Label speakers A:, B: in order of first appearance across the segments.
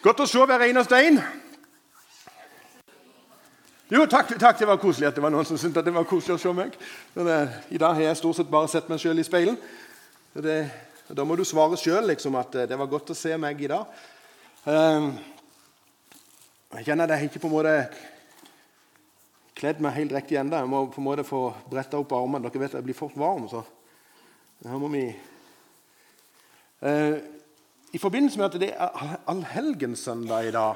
A: Godt å se hver eneste en. Jo, takk, takk, det var koselig at det var noen som syntes det var koselig å se meg. Det, I dag har jeg stort sett bare sett meg sjøl i speilet. Da må du svare sjøl liksom, at det var godt å se meg i dag. Uh, jeg kjenner at jeg ikke på en måte kledd meg helt riktig ennå. Jeg må på en måte få bretta opp armene. Dere vet jeg blir fort varm. så her må vi... I forbindelse med at det er allhelgenssøndag i dag,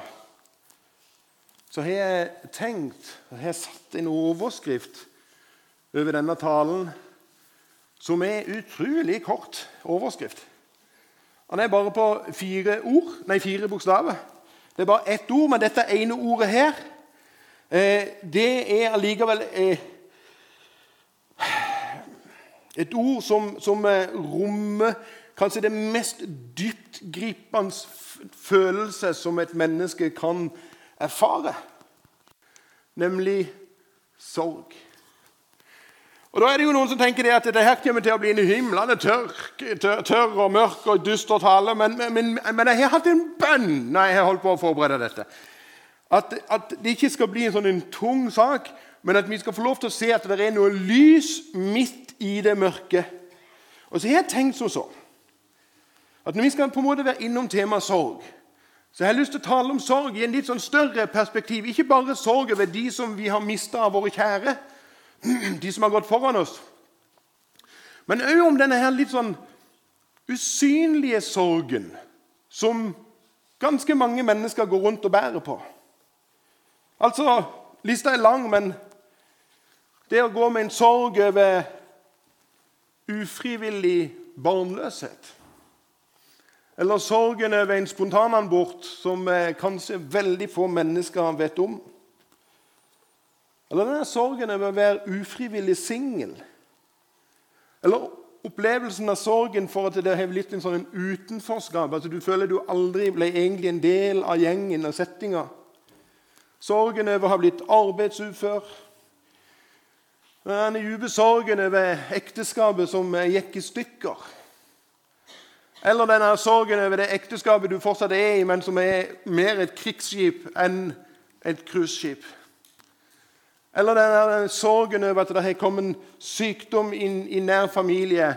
A: så har jeg tenkt jeg har satt en overskrift over denne talen som er utrolig kort overskrift. Den er bare på fire ord, nei, fire bokstaver. Det er bare ett ord, men dette ene ordet her eh, det er allikevel eh, et ord som, som eh, rommer kanskje det mest dyptgripende følelse som et menneske kan erfare, nemlig sorg. Og Da er det jo noen som tenker det at det her kommer til å bli en himlende tørr, tørr, og mørk og dyster tale. Men, men, men, jeg har hatt en bønn når jeg har holdt på å forberede dette. At, at, det ikke skal bli en sånn en tung sak, men at vi skal få lov til å se at det er noe lys midt i det mørke. Og så har jeg tenkt som så at når vi skal på en måte være innom temaet sorg, så jeg har lyst til å tale om sorg i en litt sånn større perspektiv. Ikke bare sorg over de som vi har mista av våre kjære, de som har gått foran oss. Men òg om denne her litt sånn usynlige sorgen som ganske mange mennesker går rundt og bærer på. Altså, Lista er lang, men det å gå med en sorg over ufrivillig barnløshet Eller sorgen over en spontanabort som kanskje veldig få mennesker vet om eller denne sorgen over å være ufrivillig singel. Eller opplevelsen av sorgen for at det har blitt en sånn utenforskap. at Du føler du aldri ble egentlig en del av gjengen og settinga. Sorgen over å ha blitt arbeidsufør. Den dype sorgen over ekteskapet som gikk i stykker. Eller denne sorgen over det ekteskapet du fortsatt er i, men som er mer et krigsskip enn et cruiseskip. Eller denne sorgen over at det har kommet sykdom inn i nær familie,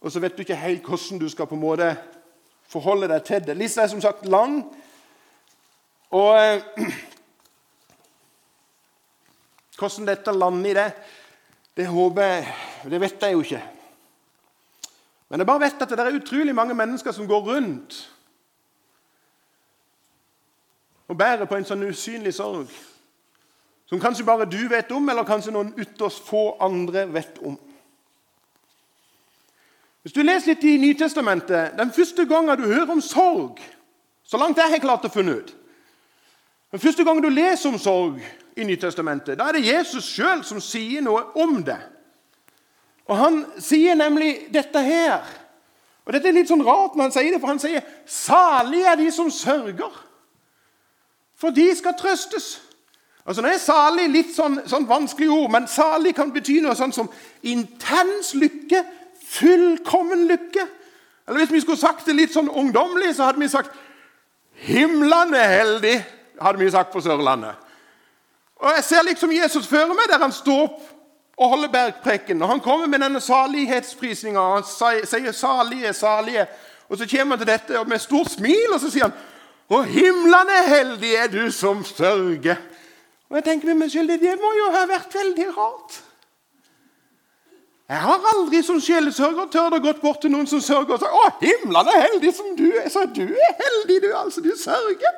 A: og så vet du ikke helt hvordan du skal på en måte forholde deg til det. Lista er som sagt lang. Og eh, hvordan dette lander i det, det håper jeg Det vet jeg jo ikke. Men jeg bare vet at det er utrolig mange mennesker som går rundt og bærer på en sånn usynlig sorg. Som kanskje bare du vet om, eller kanskje noen ytterst få andre vet om. Hvis du leser litt i Nytestamentet Den første gangen du hører om sorg, så langt jeg har klart å finne ut Den første gangen du leser om sorg i Nytestamentet, da er det Jesus sjøl som sier noe om det. Og Han sier nemlig dette her. Og Dette er litt sånn rart når han sier det, for han sier 'Salig er de som sørger', for de skal trøstes'. Altså, Nå er salig litt sånn, sånn vanskelig ord, men salig kan bety noe sånn som intens lykke, fullkommen lykke. Eller hvis vi skulle sagt det litt sånn ungdommelig, så hadde vi sagt 'himlende heldig', hadde vi sagt på Sørlandet. Og Jeg ser liksom Jesus føre meg der han står opp og holder bergpreken. Og Han kommer med denne salighetsprisninga. Han sier 'salige, salige'. Og Så kommer han til dette med stort smil og så sier han 'Å, himlene heldig er du som sørger'. Og jeg tenker med meg selv, Det må jo ha vært veldig rart. Jeg har aldri som sjelesørger tørt å gått bort til noen som sørger og sagt 'Å, himlene heldig som du er.' Så du er heldig, du. altså, Du sørger.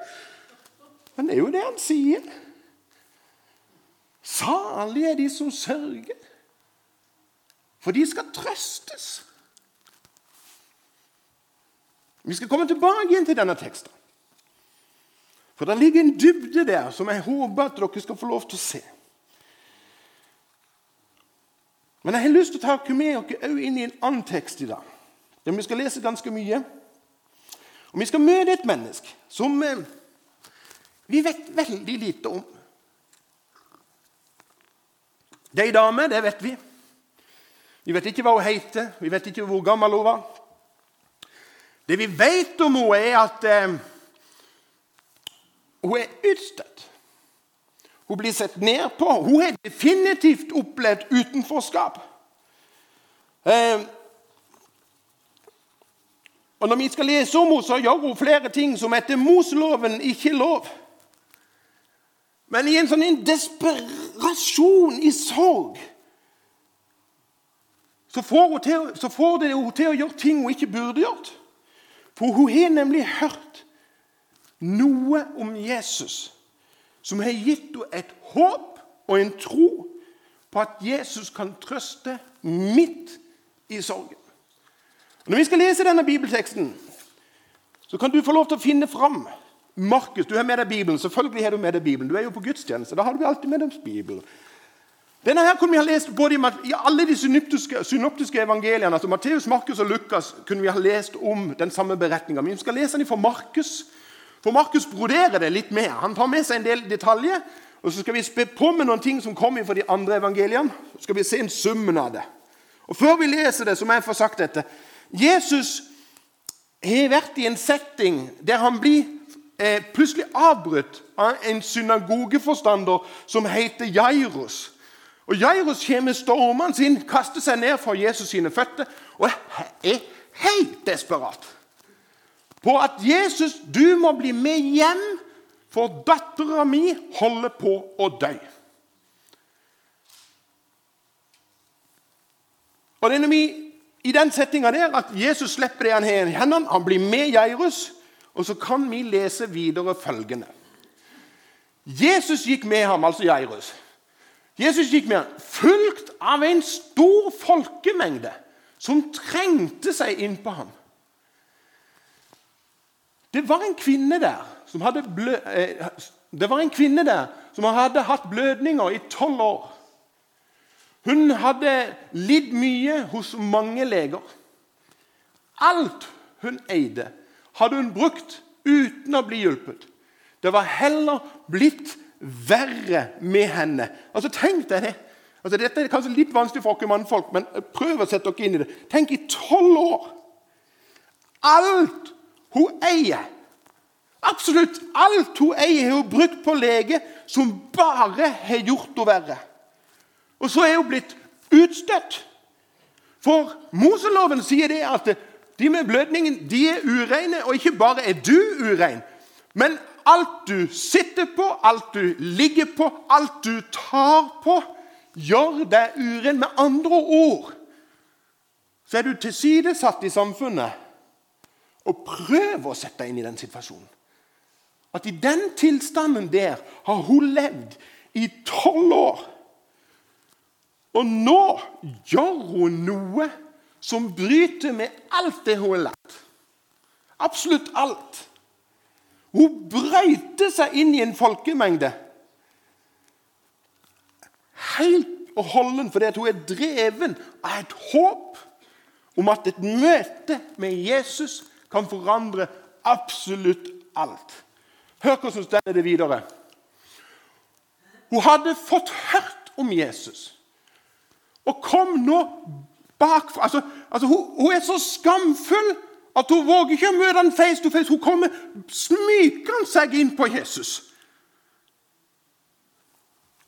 A: Men det er jo det han sier. Salig er de som sørger, for de skal trøstes. Vi skal komme tilbake igjen til denne teksten. For det ligger en dybde der som jeg håper at dere skal få lov til å se. Men jeg har lyst til å ta med dere inn i en annen tekst i dag. Der vi skal lese ganske mye. Og Vi skal møte et menneske som eh, vi vet veldig lite om. Det er ei dame, det vet vi. Vi vet ikke hva hun heter, vi vet ikke hvor gammel hun var. Det vi vet om henne, er at eh, hun er utstøtt. Hun blir sett ned på. Hun har definitivt opplevd utenforskap. Eh, og Når vi skal lese om henne, så gjør hun flere ting som etter Moseloven ikke er lov. Men i en sånn en desperasjon, i sorg, så får, til, så får, det henne til å gjøre ting hun ikke burde gjort. For hun har nemlig hørt noe om Jesus som har gitt henne et håp og en tro på at Jesus kan trøste midt i sorgen. Når vi skal lese denne bibelteksten, så kan du få lov til å finne fram Markus. Du har med deg Bibelen. Selvfølgelig har du med deg Bibelen. Du er jo på gudstjeneste. Da har du alltid med deg Bibelen. Denne her kunne vi ha lest både i, i alle de synoptiske, synoptiske evangeliene. altså Matteus, Markus og Lukas kunne vi ha lest om den samme beretninga. Vi skal lese den fra Markus. For Markus broderer det litt mer. Han tar med seg en del detaljer. Og så skal vi spe på med noen ting som kommer fra de andre evangeliene. Så skal vi se en summen av det. Og Før vi leser det, så må jeg få sagt dette. Jesus har vært i en setting der han blir eh, plutselig avbrutt av en synagogeforstander som heter Jairus. Og Jairus kommer stormende sin, kaster seg ned for Jesus sine føtter og er helt desperat på at Jesus, du må bli med hjem, for dattera mi holder på å dø. Og det er når vi i den settinga der at Jesus slipper det han har i hendene, han blir med Jairus, og så kan vi lese videre følgende. Jesus gikk med ham, altså Jairus. Jesus gikk med ham, fulgt av en stor folkemengde som trengte seg innpå ham. Det var en kvinne der som hadde, blø, eh, kvinne der som hadde hatt blødninger i tolv år. Hun hadde lidd mye hos mange leger. Alt hun eide, hadde hun brukt uten å bli hjulpet. Det var heller blitt verre med henne. Altså, Tenk deg det. Altså, dette er kanskje litt vanskelig for dere mannfolk, men prøv å sette dere inn i det. Tenk i tolv år. Alt hun eier, absolutt alt hun eier, har hun brukt på lege som bare har gjort henne verre. Og så er hun blitt utstøtt. For Moseloven sier det at de med blødningen de er ureine, og ikke bare er du urein, men alt du sitter på, alt du ligger på, alt du tar på, gjør deg urein. Med andre ord så er du tilsidesatt i samfunnet. Og prøv å sette deg inn i den situasjonen. At i den tilstanden der har hun levd i tolv år. Og nå gjør hun noe som bryter med alt det hun har lært. Absolutt alt. Hun brøyter seg inn i en folkemengde. Helt og holden fordi hun er dreven av et håp om at et møte med Jesus kan forandre absolutt alt. Hør hvordan står det videre. Hun hadde fått hørt om Jesus og kom nå bakfra. Altså, altså hun, hun, er så skamfull at hun våger ikke å møte ham face to face. Hun kommer smykende seg inn på Jesus.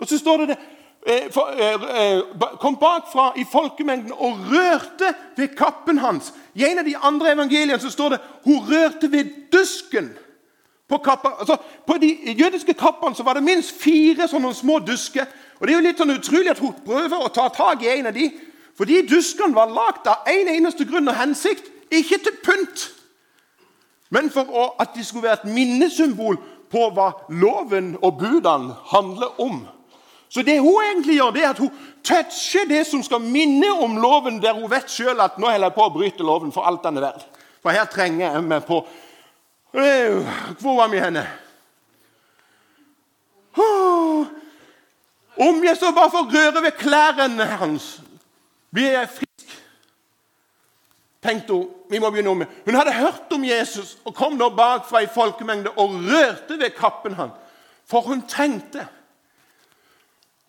A: Og så står det det eh, eh, eh, kom bakfra i folkemengden og rørte ved kappen hans. I en av de andre evangeliene så står det hun rørte ved dusken. På, kappa, altså, på de jødiske kappene så var det minst fire sånne små dusker. Og Det er jo litt sånn utrolig at hun prøver å ta tak i en av de, for de duskene var lagd av en eneste grunn og hensikt. Ikke til pynt, men for at de skulle være et minnesymbol på hva loven og budene handler om. Så det hun egentlig gjør, det er at hun toucher det som skal minne om loven, der hun vet sjøl at nå holder jeg på å bryte loven for alt den er verdt. For her trenger jeg meg på Hvor var vi henne? Om jeg så bare får røre ved klærne hans, blir jeg frisk? tenkte hun vi må begynne om. Hun hadde hørt om Jesus og kom nå bakfra i folkemengde og rørte ved kappen hans. For hun tenkte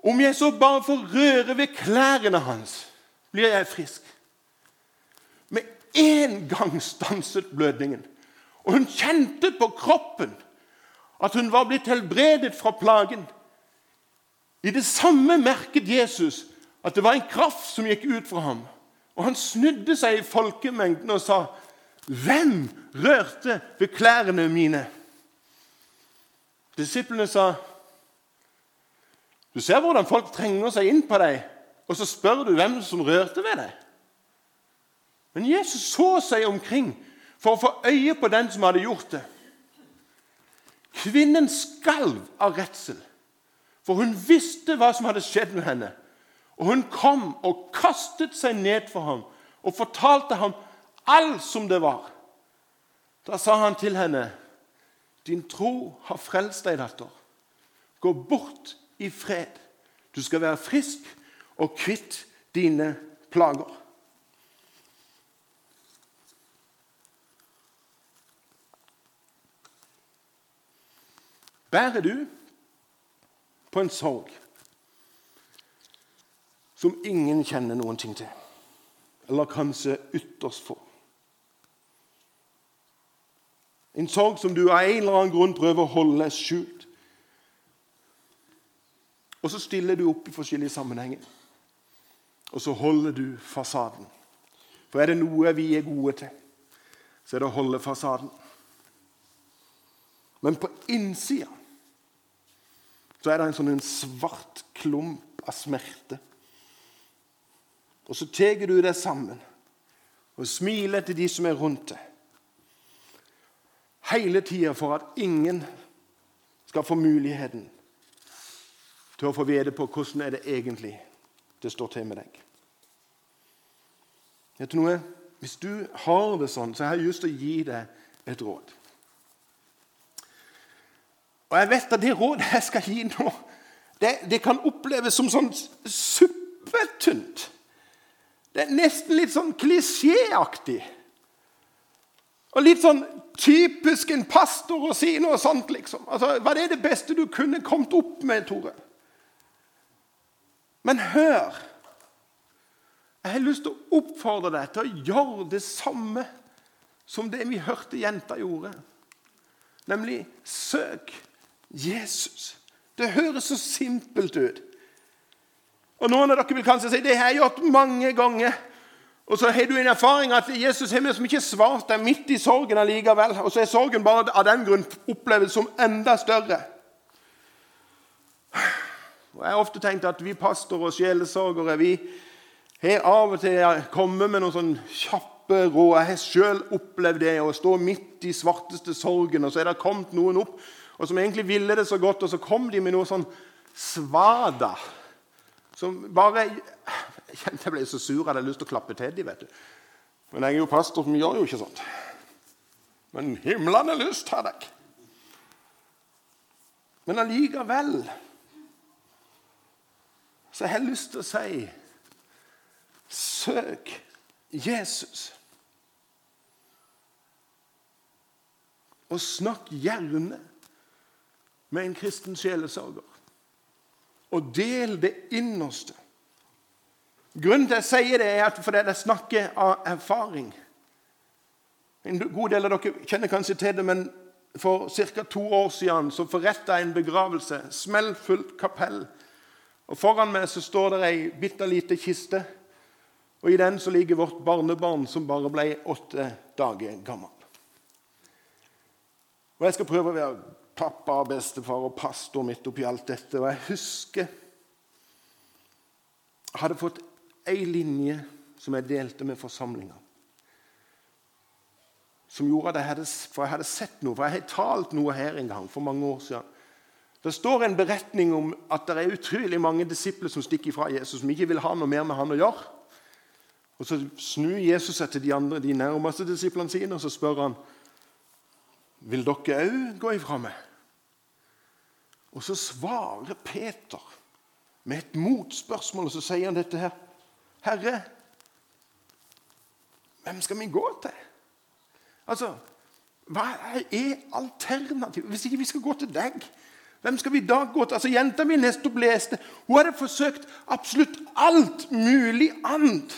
A: om jeg så bare får røre ved klærne hans, blir jeg frisk. Med en gang stanset blødningen. Og hun kjente på kroppen at hun var blitt helbredet fra plagen. I det samme merket Jesus at det var en kraft som gikk ut fra ham. Og han snudde seg i folkemengden og sa, 'Hvem rørte ved klærne mine?' Disiplene sa, 'Du ser hvordan folk trenger seg inn på deg, og så spør du hvem som rørte ved deg.' Men Jesus så seg omkring for å få øye på den som hadde gjort det. Kvinnen skalv av redsel, for hun visste hva som hadde skjedd med henne. Og hun kom og kastet seg ned for ham og fortalte ham alt som det var. Da sa han til henne, 'Din tro har frelst deg, datter. Gå bort i fred. Du skal være frisk og kvitt dine plager.' Bærer du på en sorg som ingen kjenner noen ting til, eller kanskje ytterst få? En sorg som du av en eller annen grunn prøver å holde skjult. Og så stiller du opp i forskjellige sammenhenger. Og så holder du fasaden. For er det noe vi er gode til, så er det å holde fasaden. Men på innsida så er det en sånn en svart klump av smerte. Og så tar du deg sammen og smiler til de som er rundt deg. Hele tida for at ingen skal få muligheten til å få vite på hvordan er det egentlig det står til med deg. Vet du noe? Hvis du har det sånn, så har jeg lyst til å gi deg et råd. Og jeg vet at det rådet jeg skal gi nå, det, det kan oppleves som sånn suppetynt. Det er nesten litt sånn klisjéaktig. Og litt sånn typisk en pastor å si noe sånt, liksom. Altså, Var det det beste du kunne kommet opp med, Tore? Men hør Jeg har lyst til å oppfordre deg til å gjøre det samme som det vi hørte jenta gjorde. Nemlig søk Jesus. Det høres så simpelt ut. Og Noen av dere vil kanskje si det har jeg gjort mange ganger. Og så har du en erfaring at Jesus har liksom ikke svart deg midt i sorgen allikevel. Og så er sorgen bare av den grunn opplevd som enda større. Og Jeg har ofte tenkt at vi pastorer og sjelesorgere vi har av og til kommet med noen sånn kjappe råd. Jeg har selv opplevd det å stå midt i svarteste sorgen, og så er det kommet noen opp og som egentlig ville det så godt, og så kom de med noe sånn svada. Som bare Jeg kjente jeg ble så sur, jeg hadde lyst til å klappe til dem. vet du. Men jeg er jo pastor, som gjør jo ikke sånt. Men himmelen har lyst har jeg. Men allikevel så jeg har jeg lyst til å si Søk Jesus. Og snakk gjerne med en kristen sjelesørger. Og del det innerste. Grunnen til at jeg sier det, er at fordi jeg snakker av erfaring. En god del av dere kjenner kanskje til det, men for ca. to år siden så forretta jeg en begravelse. Smellfullt kapell. Og Foran meg så står det ei bitte lita kiste. Og I den så ligger vårt barnebarn som bare ble åtte dager gammel. Og Jeg skal prøve å være pappa og bestefar og pastor midt oppi alt dette. Og jeg husker jeg hadde fått ei linje som jeg delte med forsamlinga. Som gjorde at jeg hadde, For jeg hadde sett noe, for jeg har talt noe her en gang for mange år siden. Det står en beretning om at det er utrolig mange disipler som stikker fra Jesus, som ikke vil ha noe mer med han å gjøre. Og Så snur Jesus seg til de andre, de nærmeste disiplene sine og så spør han, vil dere òg gå ifra meg? Og så svarer Peter med et motspørsmål, og så sier han dette her. Herre, hvem skal vi gå til? Altså, hva er alternativet? Hvis ikke vi skal gå til deg, hvem skal vi da gå til? Altså, Jenta mi nettopp leste. Hun hadde forsøkt absolutt alt mulig annet.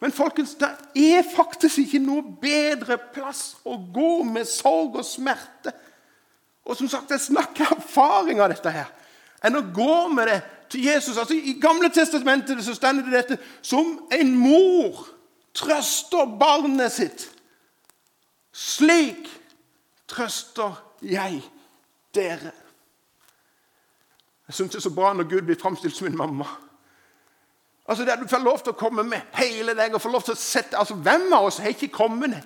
A: Men folkens, det er faktisk ikke noe bedre plass å gå med sorg og smerte Og som sagt, jeg snakker erfaring av dette her. Enn å gå med det til Jesus. Altså, I Gamle testamentet så stender det dette som en mor trøster barnet sitt. Slik trøster jeg dere. Jeg syns det er så bra når Gud blir framstilt som en mamma. Altså Der du får lov til å komme med hele deg og får lov til å sette altså Hvem av oss har ikke kommet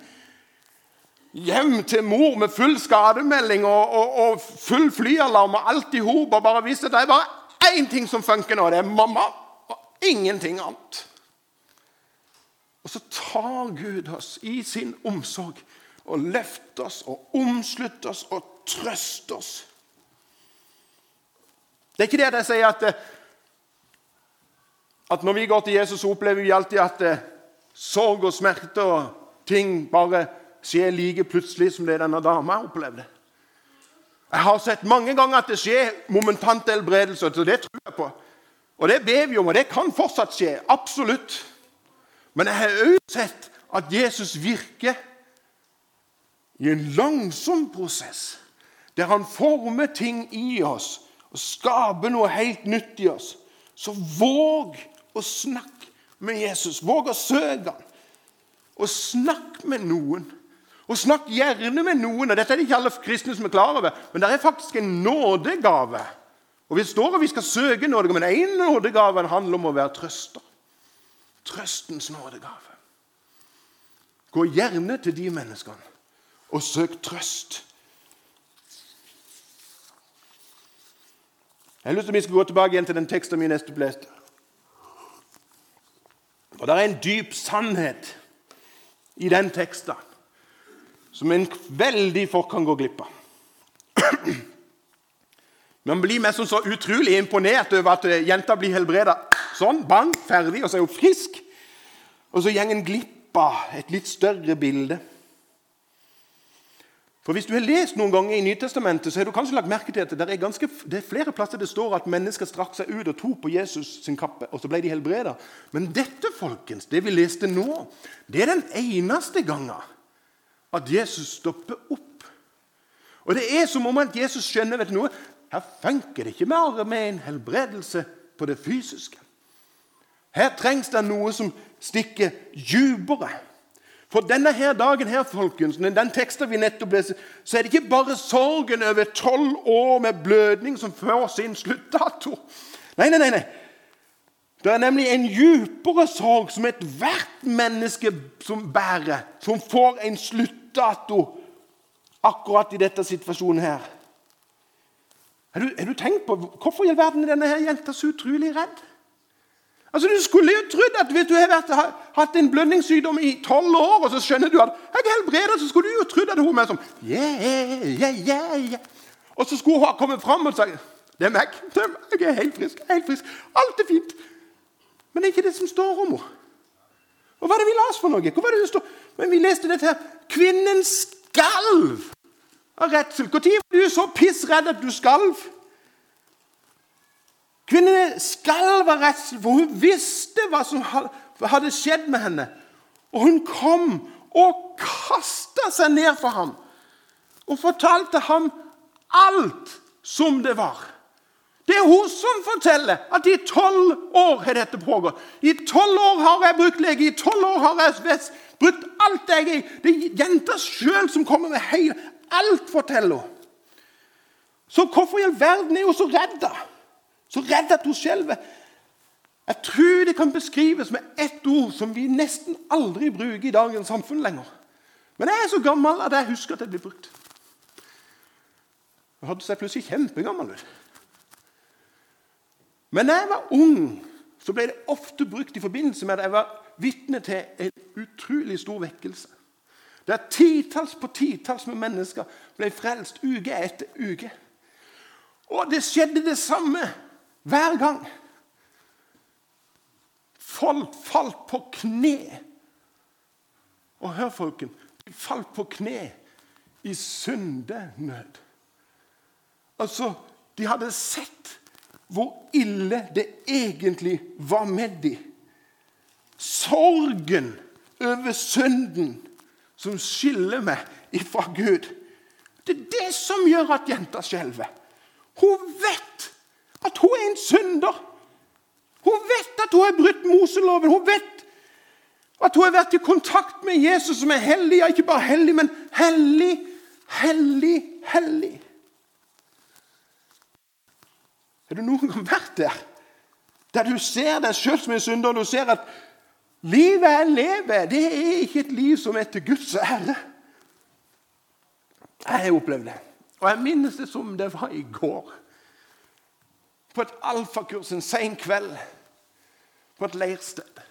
A: hjem til mor med full skademelding og, og, og full flyalarm og alt i hop og bare viste at det er bare én ting som funker nå, det er mamma og ingenting annet? Og så tar Gud oss i sin omsorg og løfter oss og omslutter oss og trøster oss. Det er ikke det jeg sier at, eh, at når vi går til Jesus, opplever vi alltid at eh, sorg og smerte og ting bare skjer like plutselig som det denne dama opplevde. Jeg har sett mange ganger at det skjer momentant helbredelse, så det tror jeg på. Og det ber vi om, og det kan fortsatt skje. Absolutt. Men jeg har òg sett at Jesus virker i en langsom prosess, der han former ting i oss og skaper noe helt nytt i oss, så våg å snakke med Jesus. Våg å søke ham. Og snakk med noen. Og snakk gjerne med noen. og Dette er det ikke alle kristne som er klar over, men det er faktisk en nådegave. Og Vi står og vi skal søke nådegave, men én nådegave handler om å være trøster. Trøstens nådegave. Gå gjerne til de menneskene og søk trøst. Jeg har lyst til at Vi skal gå tilbake igjen til den teksten vi neste leste. Og Det er en dyp sannhet i den teksten som en veldig fort kan gå glipp av. Man blir mest så utrolig imponert over at jenta blir helbreda. Sånn, bang, ferdig, og så er hun frisk. Og så går en glipp av et litt større bilde. For Hvis du har lest noen ganger i Nytestamentet, så har du kanskje lagt merke til at det er, ganske, det er flere plasser det står at mennesker strakk seg ut og tok på Jesus sin kappe, og så ble de helbreda. Men dette, folkens, det vi leste nå, det er den eneste gangen at Jesus stopper opp. Og Det er som om at Jesus skjønner vet du noe, her funker det ikke mer med en helbredelse på det fysiske. Her trengs det noe som stikker dypere. For denne her dagen her, folkens, den teksten vi nettopp leste, så er det ikke bare sorgen over tolv år med blødning som får sin sluttdato. Nei, nei, nei. nei. Det er nemlig en djupere sorg som ethvert menneske som bærer, som får en sluttdato akkurat i dette situasjonen her. Har du, har du tenkt på hvorfor i all verden er denne her jenta så utrolig redd? Altså, Du skulle jo trodd at hvis du har hatt en blødningssykdom i tolv år, og så skjønner du at jeg er helbredet, så skulle du jo trodd at hun var sånn yeah, yeah, yeah, yeah. Og så skulle hun ha kommet fram og sagt det er meg. Det er meg. Jeg er helt frisk. helt frisk. Alt er fint. Men det er ikke det som står om henne. Og Hva er det vi leser for noe? Hvor var det det står? Men Vi leste dette her. Kvinnen skalv av redsel. Når var du så pissredd at du skalv? Kvinnen skalv av redsel, for hun visste hva som hadde skjedd med henne. Og hun kom og kasta seg ned for ham og fortalte ham alt som det var. Det er hun som forteller at i tolv år har dette pågått. I tolv år har jeg brukt lege, i tolv år har jeg brukt alt jeg er Det er jenta sjøl som kommer med hele Alt forteller hun. Så hvorfor i all verden er hun så redd? Så redd at hun skjelver. Jeg tror det kan beskrives med ett ord som vi nesten aldri bruker i dagens samfunn lenger. Men jeg er så gammel at jeg husker at det blir brukt. Jeg hadde seg plutselig kjempegammel ut. Men da jeg var ung, så ble det ofte brukt i forbindelse med at jeg var vitne til en utrolig stor vekkelse. Der titalls på titalls med mennesker ble frelst uke etter uke. Og det skjedde det samme hver gang. Folk falt på kne. Og hør, folken, de falt på kne i syndenød. Altså, de hadde sett hvor ille det egentlig var med dem. Sorgen over synden som skiller meg ifra Gud, Det er det som gjør at jenta skjelver. Hun vet at hun er en synder. Hun vet at hun har brutt Moseloven. Hun vet at hun har vært i kontakt med Jesus som er hellig. Ja, ikke bare hellig, men hellig, hellig, hellig. Har du noen gang vært der? Der du ser deg sjøl som en synder, og du ser at livet jeg lever, det er ikke et liv som er til Guds ære. Jeg har opplevd det. Og jeg minnes det som det var i går. På et alfakurs en sen kveld på et leirsted.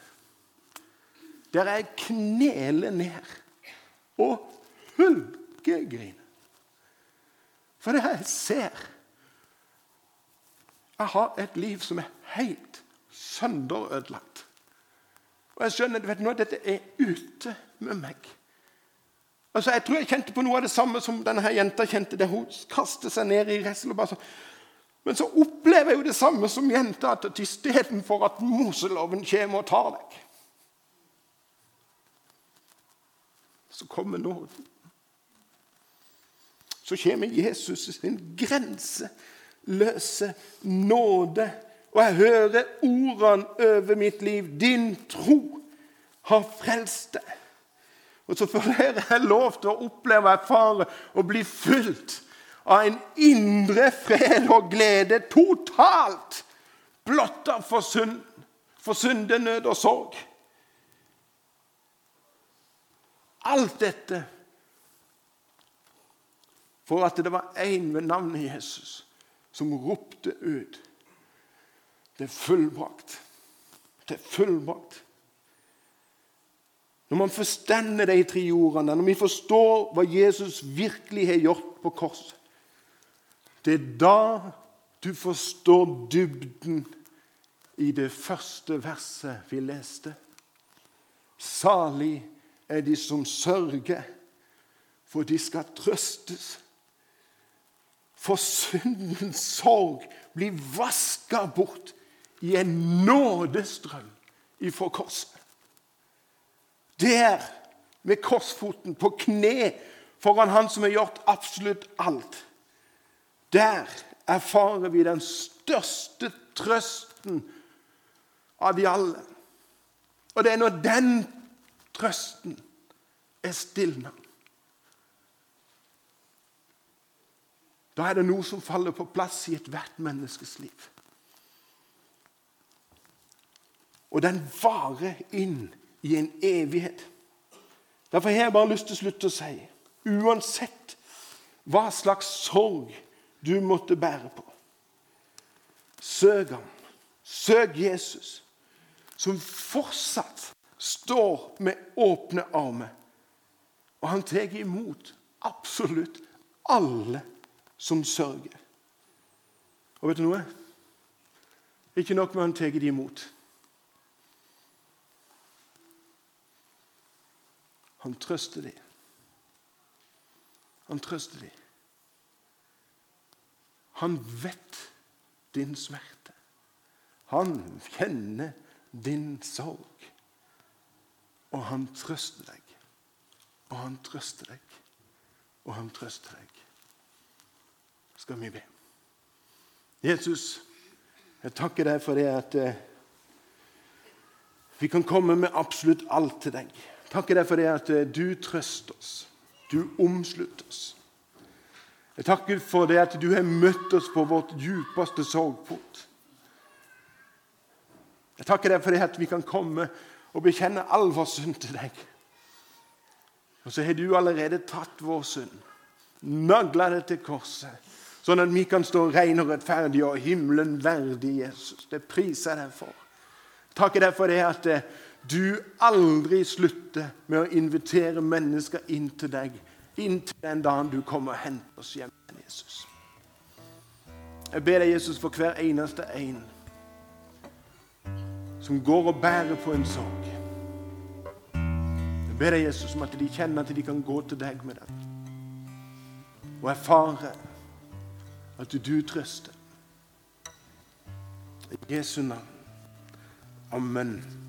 A: Der jeg kneler ned og hulkegriner. For det jeg ser Jeg har et liv som er helt sønderødelagt. Og jeg skjønner vet du, at dette er ute med meg. Altså, Jeg tror jeg kjente på noe av det samme som denne her jenta kjente da hun kastet seg ned i redsel. Men så opplever jeg jo det samme som jenta, at istedenfor at Moseloven kommer og tar deg, så kommer nåden. Så kommer Jesus sin grenseløse nåde. Og jeg hører ordene over mitt liv. Din tro har frelst deg. Og så får jeg lov til å oppleve og erfare og bli fulgt av en indre fred og glede totalt blotta for synd, for syndenød og sorg. Alt dette for at det var én ved navnet Jesus som ropte ut Det er fullbrakt. Det er fullbrakt. Når man forstender de tre ordene, når vi forstår hva Jesus virkelig har gjort på korset Det er da du forstår dybden i det første verset vi leste. Salig er de som sørger, for de skal trøstes. For syndens sorg blir vaska bort i en nådestrøm ifra korset. Der, med korsfoten på kne foran Han som har gjort absolutt alt. Der erfarer vi den største trøsten av de alle. Og det er når den trøsten er stilna Da er det noe som faller på plass i ethvert menneskes liv. Og den varer inn i en evighet. Derfor har jeg bare lyst til å slutte å si uansett hva slags sorg du måtte bære på, søk ham. Søk Jesus, som fortsatt står med åpne armer. Og han tar imot absolutt alle som sørger. Og vet du noe? Ikke nok med han tar de imot. Han trøster dem. Han trøster dem. Han vet din smerte. Han kjenner din sorg. Og han trøster deg. Og han trøster deg. Og han trøster deg. Skal vi be. Jesus, jeg takker deg for det at eh, vi kan komme med absolutt alt til deg takker deg for det at eh, du trøster oss. Du omslutter oss. Jeg takker for det at du har møtt oss på vårt djupeste sorgpunkt. Jeg takker deg for det at vi kan komme og bekjenne all vår synd til deg. Og så har du allerede tatt vår synd, nagla det til korset, sånn at vi kan stå ren og rettferdig og himmelen verdig Jesus. Det priser jeg deg for. Takker deg for det at eh, du aldri slutter med å invitere mennesker inn til deg inntil den dagen du kommer og henter oss hjem. Jesus. Jeg ber deg, Jesus, for hver eneste en som går og bærer på en sorg. Jeg ber deg, Jesus, om at de kjenner at de kan gå til deg med den. Og erfare at du trøster. I Jesu navn. Amen.